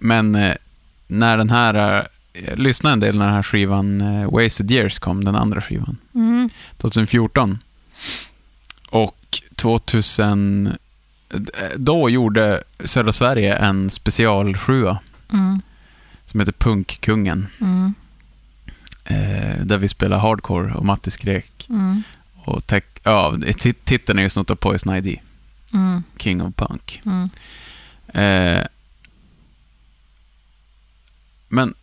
men eh, när den här... eh, jag lyssnade en del när den här skivan eh, Wasted Years kom, den andra skivan. Mm. 2014. Och 2000... Då gjorde Södra Sverige en specialsjua Mm. som heter Punkkungen. Mm. Eh, där vi spelar hardcore och Matti skrek. Mm. Och tech, ja, tit- titeln är ju snott av Poison ID, Mm. King of Punk. Mm. Eh, men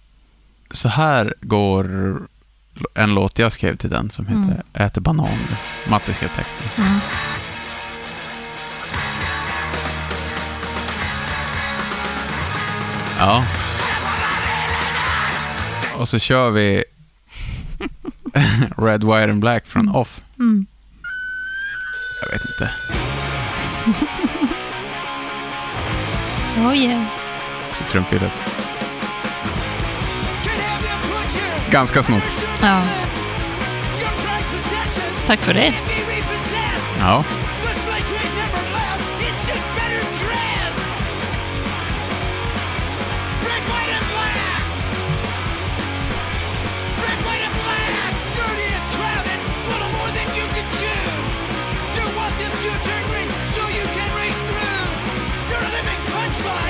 så här går en låt jag skrev till den som heter Äter banan. Matte skrev texten. Mm. Ja. Och så kör vi Red, White and Black från Off. Mm. Jag vet inte. Oh yeah. Så trumfilet. Ganska snott. Ja. Tack för det. Ja.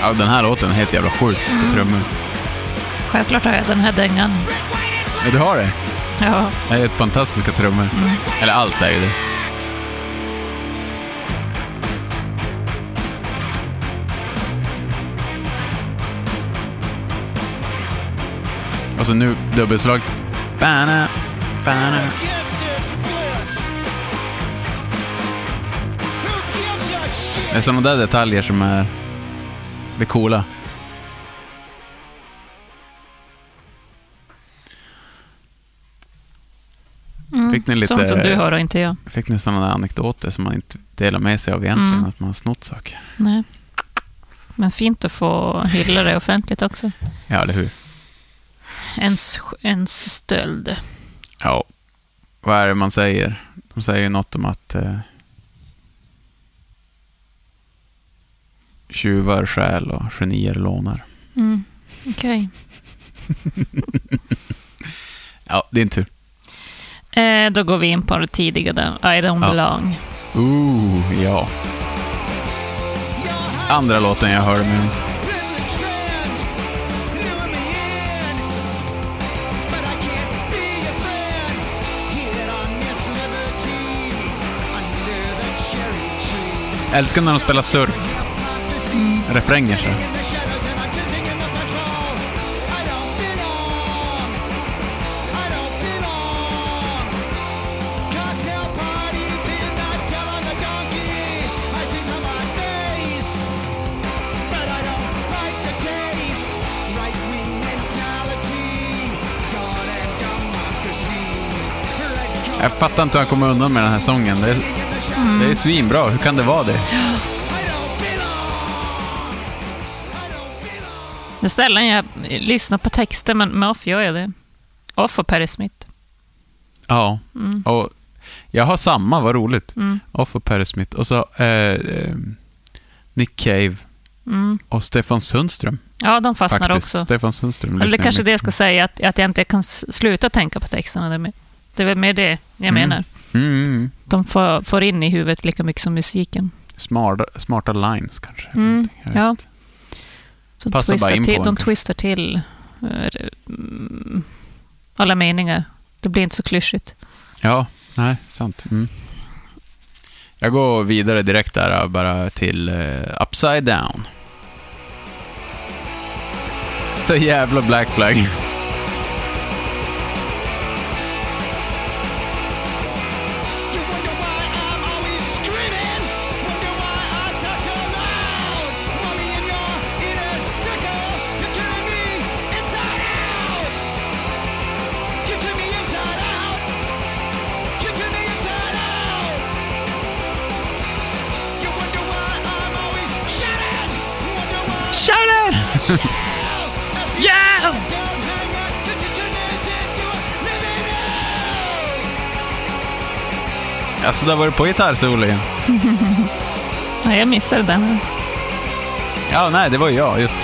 Ja, den här låten är helt jävla sjuk på trummor. Självklart har jag den här dängan. Ja, du har det? Ja. Det är ett fantastiska trummor. Eller allt är ju det. Och så nu dubbelslag. Bana, bana. Det är sådana där detaljer som är det coola. Fick ni lite... Sånt som du har och inte jag. Fick ni sådana anekdoter som man inte delar med sig av egentligen, Mm. att man har snott saker? Nej. Men fint att få hylla det offentligt också. Ja, eller hur? Ens, ens stöld. Ja. Vad är det man säger? De säger ju något om att eh, tjuvar stjäl och genier lånar. Mm. Okej. Ja, din tur. Eh, då går vi in på det tidiga där. I don't Ja. belong. Ooh, ja. Andra låten jag hörde med tree. Älskar när de spelar surf. Refränger så. Jag fattar inte hur han kommer undan med den här sången. Det är, det är svinbra. Hur kan det vara det? Det är sällan jag lyssnar på texter, men med Off gör jag det. Off och Perry Smith. Ja. Och jag har samma, vad roligt. Mm. Off och Perry Smith. Och så eh, eh, Nick Cave Mm. och Stefan Sundström. Ja, de fastnar Faktiskt. också. Stefan Sundström. Eller det kanske jag det jag ska säga, att, att jag inte kan sluta tänka på texterna. Det är, med, väl mer det jag Mm. menar. Mm. De får, får in i huvudet lika mycket som musiken. Smarta, smarta lines kanske. Mm, ja. Så Passar bara twistar in på till, en de twistar till eh, mm, alla meningar. Det blir inte så klyschigt. Ja, nej, sant. Mm. Jag går vidare direkt där bara till eh, Upside Down. Så jävla Black Flag. Alltså, du har varit på gitarrsolo igen? nej, jag missade den. Ja, nej, det var ju jag, just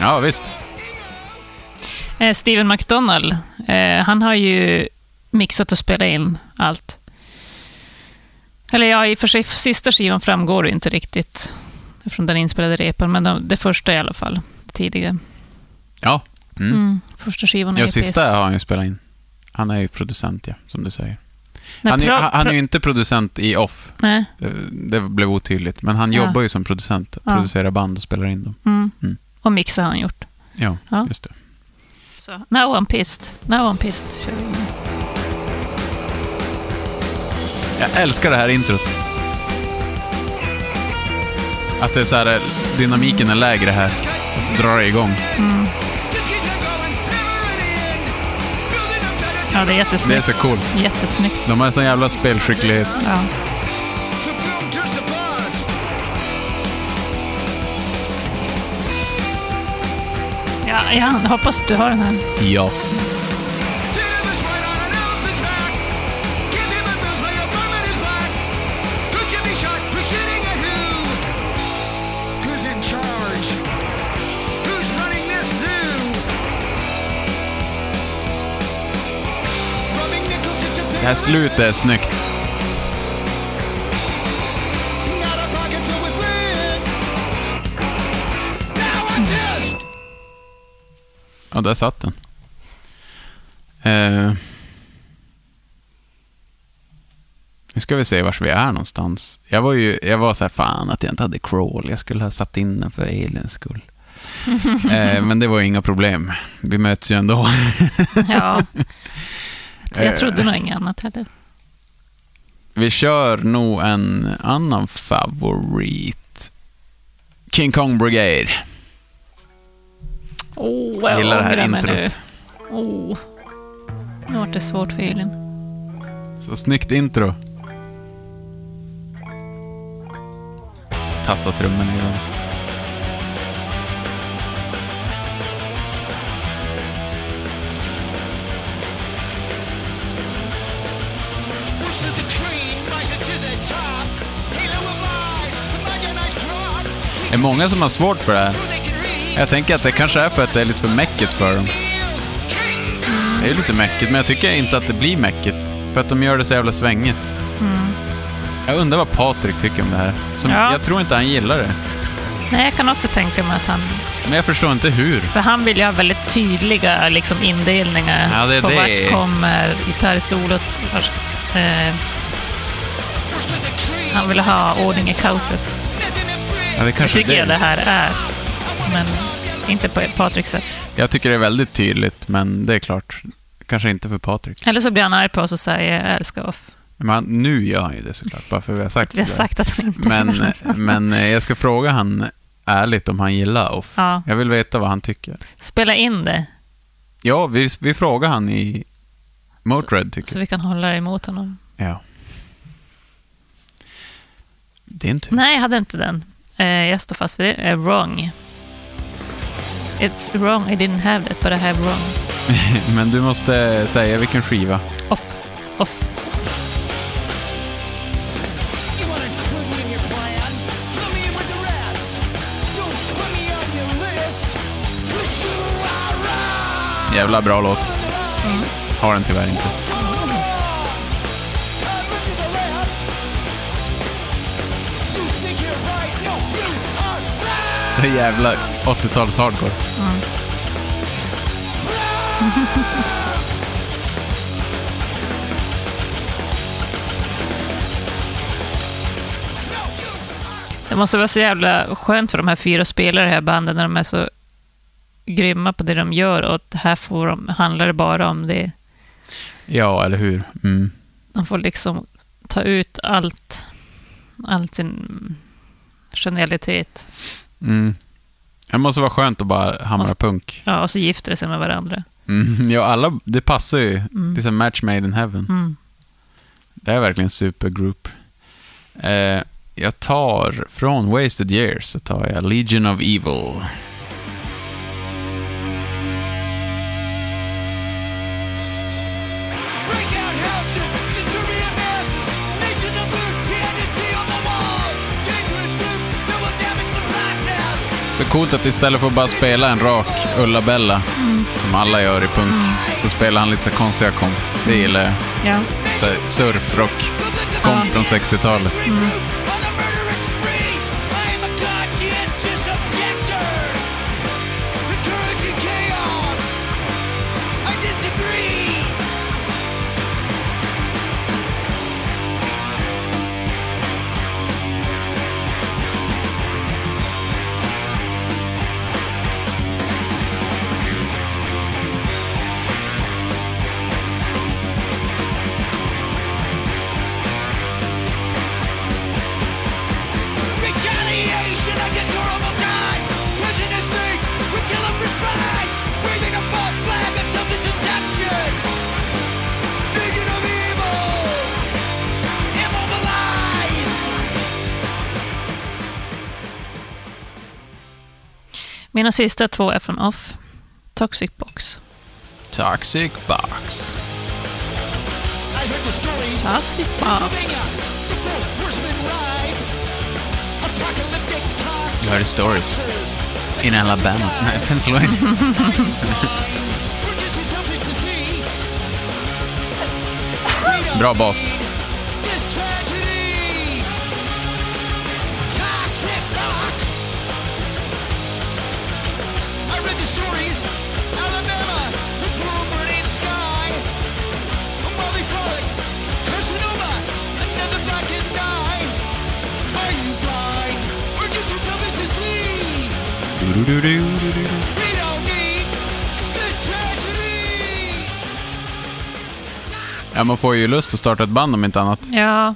Ja, visst. Eh, Steven McDonald, eh, han har ju mixat och spelat in allt. Eller ja, i och för sig, sista skivan framgår inte riktigt från den inspelade repan, men det första i alla fall, tidigare. Ja. Mm. Mm. Första skivan är Ja, sista har han ju spelat in. Han är ju producent, ja, som du säger. Nej, Han är, han är ju inte producent i Off. Nej. Eh, Det blev otydligt. Men han Ja. jobbar ju som producent. Ja. Producerar band och spelar in dem. Mm. Mm. Och mixa har han gjort. Ja, Ja. just det. Så, now I'm pissed. Now I'm pissed. Kör vi. Jag älskar det här introt. Att det är så här, eh, dynamiken är lägre här. Och så drar det igång. Ja, det är Det är jättesnyggt. så coolt. Jättesnyggt. De har sån jävla spelskicklighet. Ja. Ja, jag hoppas du har den här. Ja. Här slutet är snyggt. Ja, där satt den. Eh. Nu ska vi se var vi är någonstans. Jag var ju, jag var så här, fan att jag inte hade crawl. Jag skulle ha satt in den för aliens skull. eh, men det var ju inga problem. Vi möts ju ändå. Ja. Jag trodde nog inget annat heller. vi kör nog en annan favorit. King Kong Brigade. Oh, jag Gillar det här mig nu. introt. Oh. Nu vart det svårt för Elin. Så snyggt intro. Så tassar trummorna igång. Är många som har svårt för det här. Jag tänker att det kanske är för att det är lite för mäckigt för dem. Det är ju lite mäckigt, men jag tycker inte att det blir mäckigt. För att de gör det så jävla svängigt. Jag undrar vad Patrik tycker om det här. Som, Ja. Jag tror inte han gillar det. Nej, jag kan också tänka mig att han... Men jag förstår inte hur. För han vill ju ha väldigt tydliga liksom, indelningar Ja, det är på det. vars kommer gitarrsolot, vars, eh, han vill ha ordning i kaoset. Ja, det Det tycker är jag det här är. Men inte på Patriks sätt. Jag tycker det är väldigt tydligt, men det är klart. Kanske inte för Patrik. Eller så blir han arg på oss och säger jag älskar off. Men nu gör han ju det såklart, bara för vi har sagt Vi har det. sagt att han inte Men, det. men eh, jag ska fråga han ärligt om han gillar Off. Ja. Jag vill veta vad han tycker. Spela in det, Ja, vi, vi frågar han i Motörhead, tycker så vi kan hålla emot honom. jag. Ja. Din tur. Nej, jag hade inte den. Eh, jag står fast vid det. Eh, wrong. It's wrong, I didn't have it, but I have wrong. Men du måste säga vilken skiva. Off. Off. Jävla bra låt. Har den tyvärr inte. Är jävla 80-tals hardcore. Det måste vara så jävla skönt för de här fyra spelarna i det här bandet när de är så grymma på det de gör och här får de, handlar det bara om det. Ja, eller hur? Mm. De får liksom ta ut allt, allt sin genialitet. Mm. Det måste vara skönt att bara hamra Måste- punk. Ja, och så gifter de sig med varandra. Mm. Ja, alla, det passar ju. Det är som match made in heaven. Mm. Det är verkligen supergroup. Eh, jag tar, från Wasted Years, så tar jag Legion of Evil. Så coolt att istället för att bara spela en rak Ulla-Bella, som alla gör i punk, så spelar han lite så konstiga kom. Det gillar jag. Ja. Surfrock kom Ja. från 60-talet. On Mina sista två är från Off. Toxic Box. Toxic Box. Toxic Box. You heard the stories. In Alabama. Nej, Pennsylvania. Bra bas. A Molly Frolic, Carcinoma, another black and die. Are you blind? Or just too selfish to see? Du-du-du-du-du-du. We don't need this tragedy. Ja, man får ju lust att starta ett band om inte annat. Ja,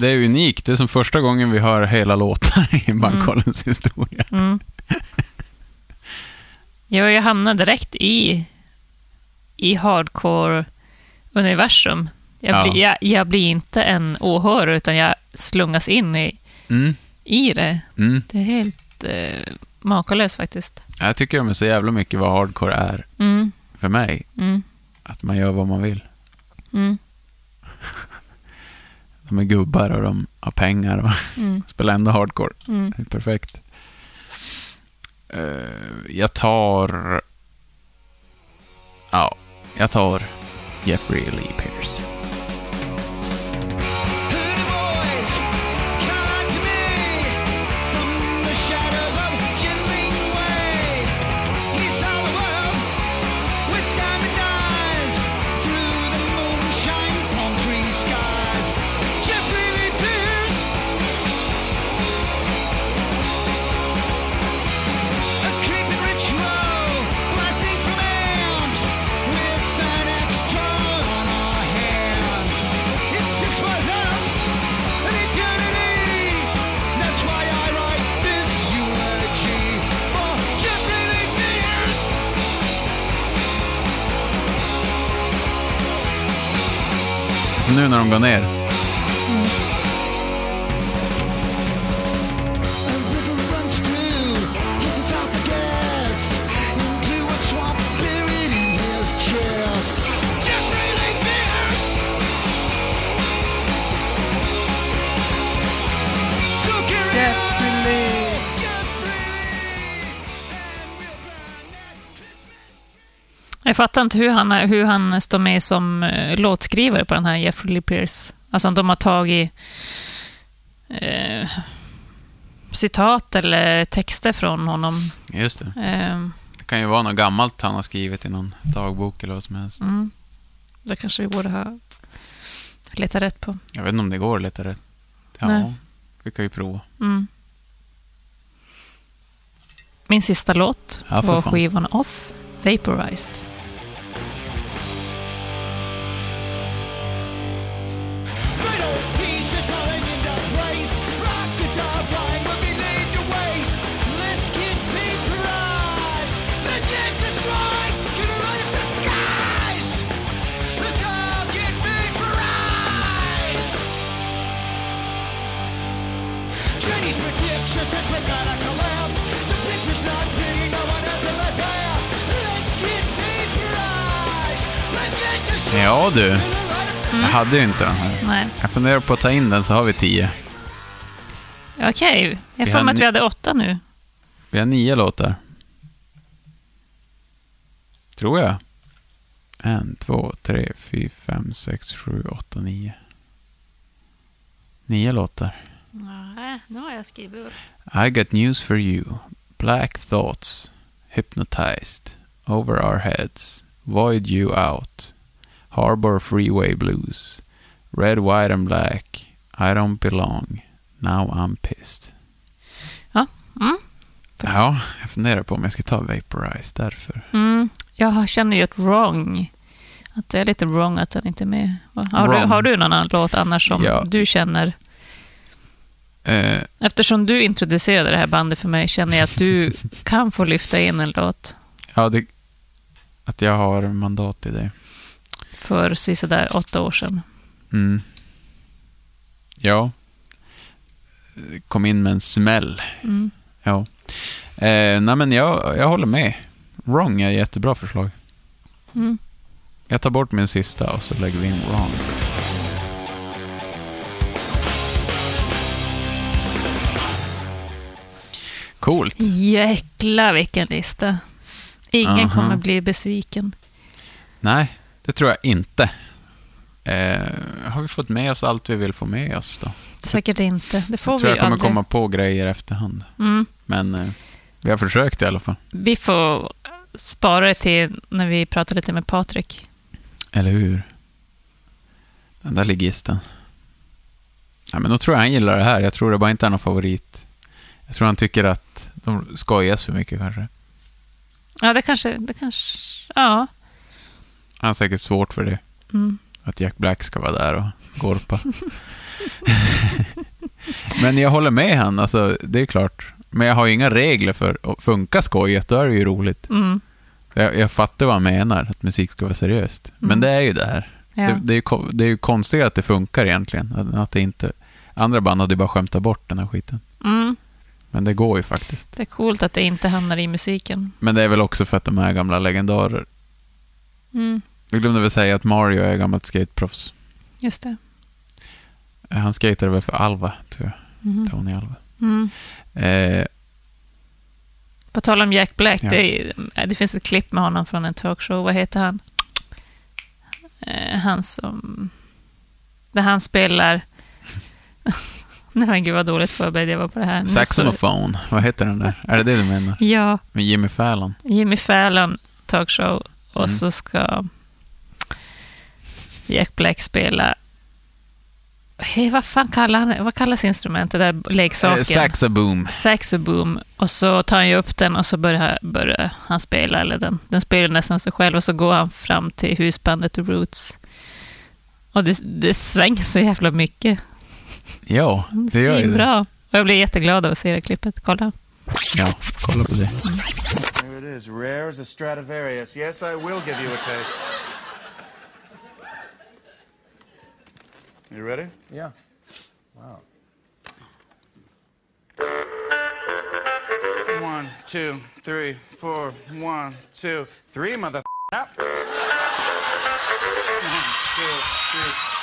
Det är unikt. Det är som första gången vi hör hela låtar i Bankkollens historia. jag, jag hamnade direkt i, i hardcore-universum. Jag, Ja. blir- jag, jag blir inte en åhörare, utan jag slungas in i, Mm. i det. Mm. Det är helt eh, makalöst faktiskt. Jag tycker de är så jävla mycket vad hardcore är Mm, för mig. mm, Att man gör vad man vill. mm, De är gubbar och de har pengar och mm, spelar ändå hardcore. Det är perfekt. Eh, jag tar... Ja, jag tar Jeffrey Lee Pierce. När de går ner, Jag fattar inte hur han, hur han står med som eh, låtskrivare på den här Jeffrey Lee Pierce. Alltså om de har tagit eh, citat eller texter från honom. just det. Eh, Det kan ju vara något gammalt han har skrivit i någon dagbok eller vad som helst. mm, det kanske vi borde ha letat rätt på. Jag vet inte om det går att leta rätt. Ja, Nej. vi kan ju prova. Mm. Min sista låt Ja, var fan. skivan Off, Vaporized. Ja du, jag hade ju inte den här. Nej, Jag funderar på att ta in den så har vi tio. okej. Jag Vi får har mig att ni- vi hade åtta nu. Vi har nio låtar. Tror jag. En, två, tre, fyra, fem, sex, sju, åtta, nio. Nio låtar. Nej, nu har jag skrivit upp. I got news for you. Black thoughts. Hypnotized. Over our heads. Void you out. Harbor freeway blues. Red, white and black. I don't belong. Now I'm pissed. Ja, mm. Ja, jag funderar på om jag ska ta Vaporize därför. Mm. Jag känner ju ett wrong. Att det är lite wrong att den inte är med. Har, du, har du någon låt annars som Ja. du känner? Eh, Eftersom du introducerade det här bandet för mig känner jag att du kan få lyfta in en låt ja, det, att jag har mandat i det. för sådär åtta år sedan. Mm. Ja. Kom in med en smäll. Mm. Ja. Eh, nej, men jag, jag håller med. Wrong är ett jättebra förslag. Mm. Jag tar bort min sista och så lägger vi in wrong. Coolt. Jäklar vilken lista. Ingen Aha. kommer bli besviken. Nej, det tror jag inte. Eh, har vi fått med oss allt vi vill få med oss då? Säkert inte. Det får Jag tror vi jag kommer aldrig. komma på grejer efterhand. Mm. Men eh, vi har försökt i alla fall. Vi får spara det till när vi pratar lite med Patrik. Eller hur? Den där ligisten. Ja, men då tror jag han gillar det här. Jag tror det bara inte är någon favorit. Jag tror han tycker att de skojas för mycket kanske. Ja, det kanske... Det kanske ja. Han har säkert svårt för det. Mm. Att Jack Black ska vara där och gorpa. men jag håller med han, alltså, det är klart. Men jag har ju inga regler för att funka skojet, då är det ju roligt. Mm. Jag, jag fattar vad han menar, att musik ska vara seriöst. Men Mm. det är ju det här. Ja. Det, det, är ju, det är ju konstigt att det funkar egentligen. Att, att det inte... Andra band hade ju bara skämtat bort den här skiten. Mm. Men det går ju faktiskt. Det är coolt att det inte hamnar i musiken. Men det är väl också för att de är gamla legendarer. Mm. Vi glömde väl säga att Mario är gammalt skateproffs. Just det. Han skatade väl för Alva, tror jag. Mhm. Tony Alva. Mm. Eh, På tal om Jack Black, Ja. det, är, det finns ett klipp med honom från en talkshow. Vad heter han? Eh, han som... Där han spelar... Nej men gud vad dåligt förberedd jag var på det här. Saxophone, vad heter den där? Är det det du menar? Ja, Med Jimmy Fallon? Jimmy Fallon talkshow och Mm. så ska Jack Black spela... Hey, vad fan kallar han Vad kallas instrumentet där leksaken? Eh, Saxaboom. Saxoboom. Och så tar han ju upp den och så börjar, börjar han spela, eller den, den spelar nästan sig själv, och så går han fram till husbandet Roots. Och det, det svänger så jävla mycket. Ja, det gör ju bra. Och jag blir jätteglad av att se det klippet. Kolla. Ja, kolla på det. Here it is, rare as a Stradivarius. Yes, I will give you a taste. You ready? Yeah. Wow. One, two, three, four. One, two, three, mother. One, two, three.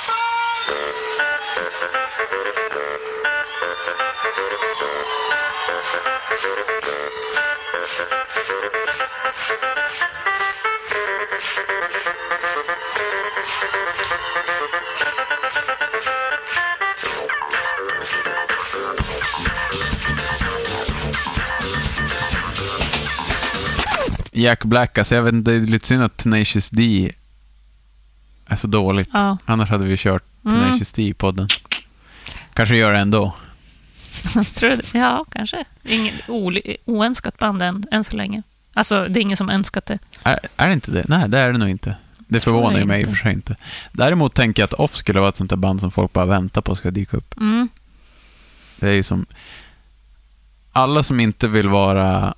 Jack Black, alltså jag vet inte, det är lite synd att Tenacious D är så dåligt. Ja. Annars hade vi kört Mm. Tenacious D i podden. Kanske gör det ändå. Tror du? Ja, kanske. Inget oönskat band än, än så länge. Alltså, det är ingen som önskat det. Är, är det inte det? Nej, det är det nog inte. Det förvånar ju mig i inte. och för sig inte. Däremot tänker jag att Off skulle vara ett sånt där band som folk bara väntar på ska dyka upp. Mm. Det är ju som... Alla som inte vill vara...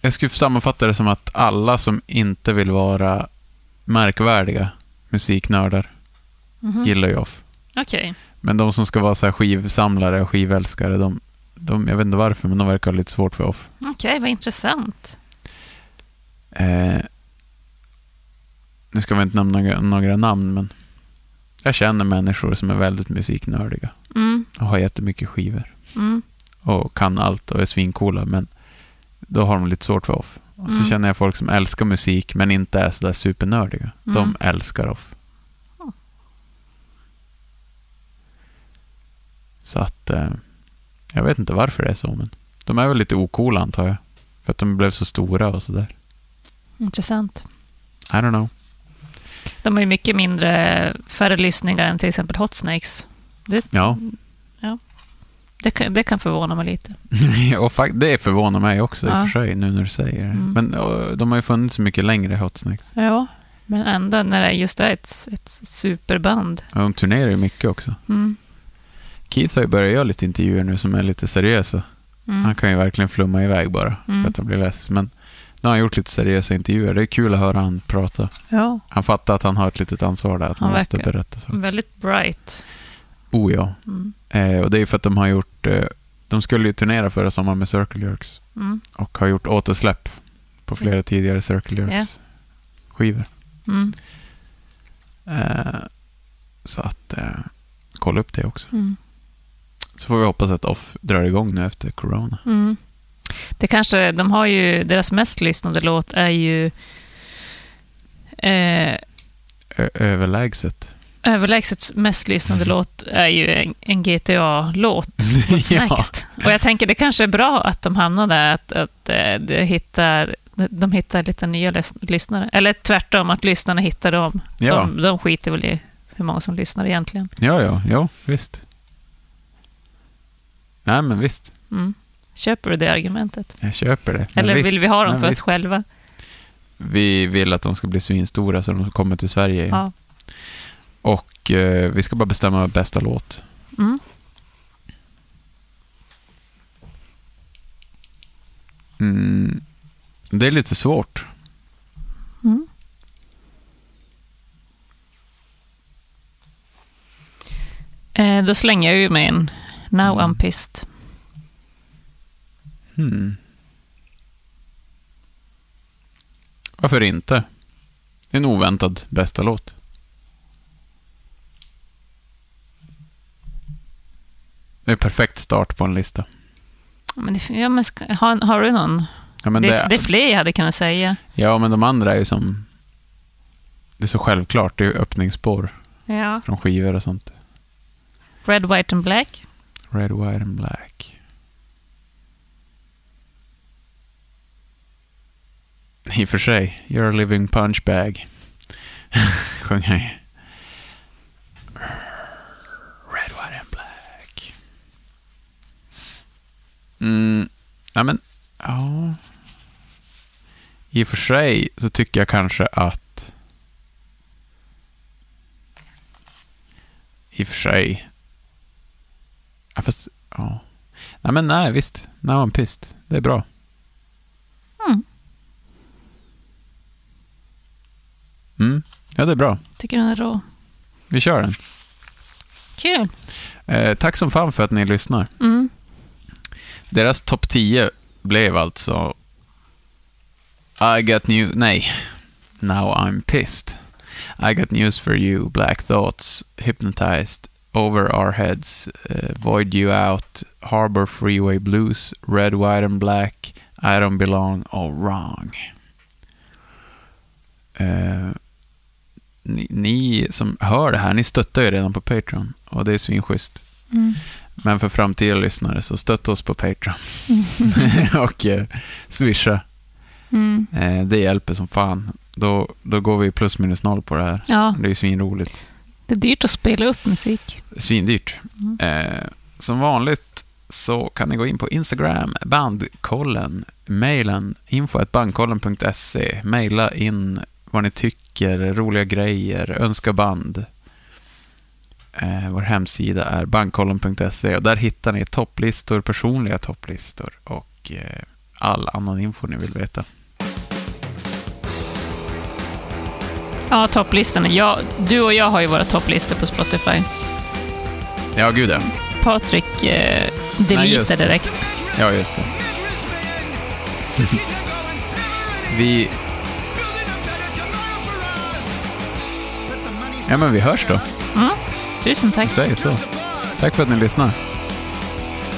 Jag skulle sammanfatta det som att alla som inte vill vara märkvärdiga musiknördar Mhm. gillar ju Off. Okej. Men de som ska vara så här skivsamlare och skivälskare, de, de, jag vet inte varför, men de verkar ha lite svårt för Off. Okej, vad intressant. Eh, nu ska vi inte nämna några, några namn, men jag känner människor som är väldigt musiknördiga Mm. och har jättemycket skivor Mm. och kan allt och är svincoola, men då har de lite svårt för off. Och så känner jag folk som älskar musik men inte är sådär supernördiga. De älskar off. Så att, eh, jag vet inte varför det är så, men de är väl lite ocoola antar jag. För att de blev så stora och sådär. Intressant. I don't know. De har ju mycket mindre, färre lyssningar än till exempel Hot Snakes. Det, Ja, det, kan, det kan förvåna mig lite. och det förvånar mig också i Ja. och för sig, nu när du säger det. Mm. Men de har ju funnits så mycket längre, Hot Snakes. Ja, men ändå när det just är ett, ett superband. Och de turnerar ju mycket också. Mm. Keith har ju börjat göra lite intervjuer nu som är lite seriösa. Mm. Han kan ju verkligen flumma iväg bara Mm. för att han blir less. Men nu har han gjort lite seriösa intervjuer. Det är kul att höra han prata. Ja, Han fattar att han har ett litet ansvar där, att han Han måste berätta så. väldigt bright. Oh ja. Mm. Eh, och det är för att de har gjort... Eh, de skulle ju turnera förra sommaren med Circle Jerks Mm. och har gjort återsläpp på flera tidigare Circle Jerks skivor. Mm. Eh, så att eh, kolla upp det också. Mm. Så får vi hoppas att Off drar igång nu efter Corona. Mm. Det kanske, de har ju, deras mest lyssnade låt är ju eh, överlägset. överlägset mest lyssnade låt är ju en, en GTA-låt. What's Ja. Och jag tänker det kanske är bra att de hamnar där, att, att eh, de, hittar, de hittar lite nya lys- lyssnare. Eller tvärtom, att lyssnarna hittar dem. Ja. De, de skiter väl i hur många som lyssnar egentligen. Ja, ja, ja, visst. Nej, men visst. Mm. Köper du det argumentet? Jag köper det. Eller visst, vill vi ha dem för oss visst. själva? Vi vill att de ska bli svinstora så de kommer till Sverige. Ja. Och eh, vi ska bara bestämma bästa låt. Mm. Mm. Det är lite svårt. Mm. Eh, då slänger jag ju med en Now I'm pissed. Hmm. Varför inte? En oväntad bästa låt. Det är en perfekt start på en lista. Men det, ja, men ska, har, har du någon? Ja, det, det, det är fler jag hade kunnat säga. ja, men de andra är ju som... Det är så självklart. Det är ju öppningsspår Ja. från skivor och sånt. Red, White and Black. Red, white and black. I och för sig, you're a living punchbag. Sjöng han ju. Red, white and black. Mm, ja men, ja. I och för sig så tycker jag kanske att i och för sig Ja, fast, ja. Nej, men nej, visst. Now I'm pissed. Det är bra. Mm. Mm. Ja, det är bra. Tycker den är rå. Vi kör den. Kul. Eh, tack som fan för att ni lyssnar. Mm. Deras topp 10 blev alltså I got new... Nej. Now I'm pissed. I got news for you, Black Thoughts, Hypnotized, Over Our Heads, eh, Void You Out, Harbor Freeway Blues, Red, White and Black, I Don't Belong och Wrong. Eh, ni, ni som hör det här, ni stöttar ju redan på Patreon och det är svinschysst. Mm. Men för framtida lyssnare så stötta oss på Patreon. och eh, swisha. Mm. Eh, det hjälper som fan. Då, då går vi plus minus noll på det här. Ja, Det är ju svinroligt. det är dyrt att spela upp musik. Svindyrt. Eh, som vanligt så kan ni gå in på Instagram, bandkollen, mejlen info.bandkollen.se, mejla in vad ni tycker, roliga grejer, önska band. Eh, vår hemsida är bandkollen.se och där hittar ni topplistor, personliga topplistor och eh, all annan info ni vill veta. Ja, topplistorna. Ja, du och jag har ju våra topplistor på Spotify. Ja, gud ja. Patrik eh, deletar direkt. Ja, just det. vi... Ja, men vi hörs då. Tusen tack. Säger så. Tack för att ni lyssnar.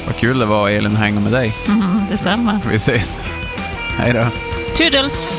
Vad kul det var, Elin, att hänga med dig. Mm, detsamma. Vi ses. Hej då. Toodles!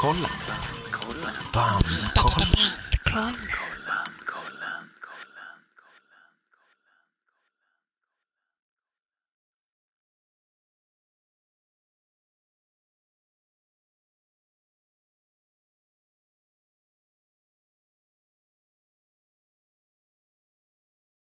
Bandkollen. Bandkollen.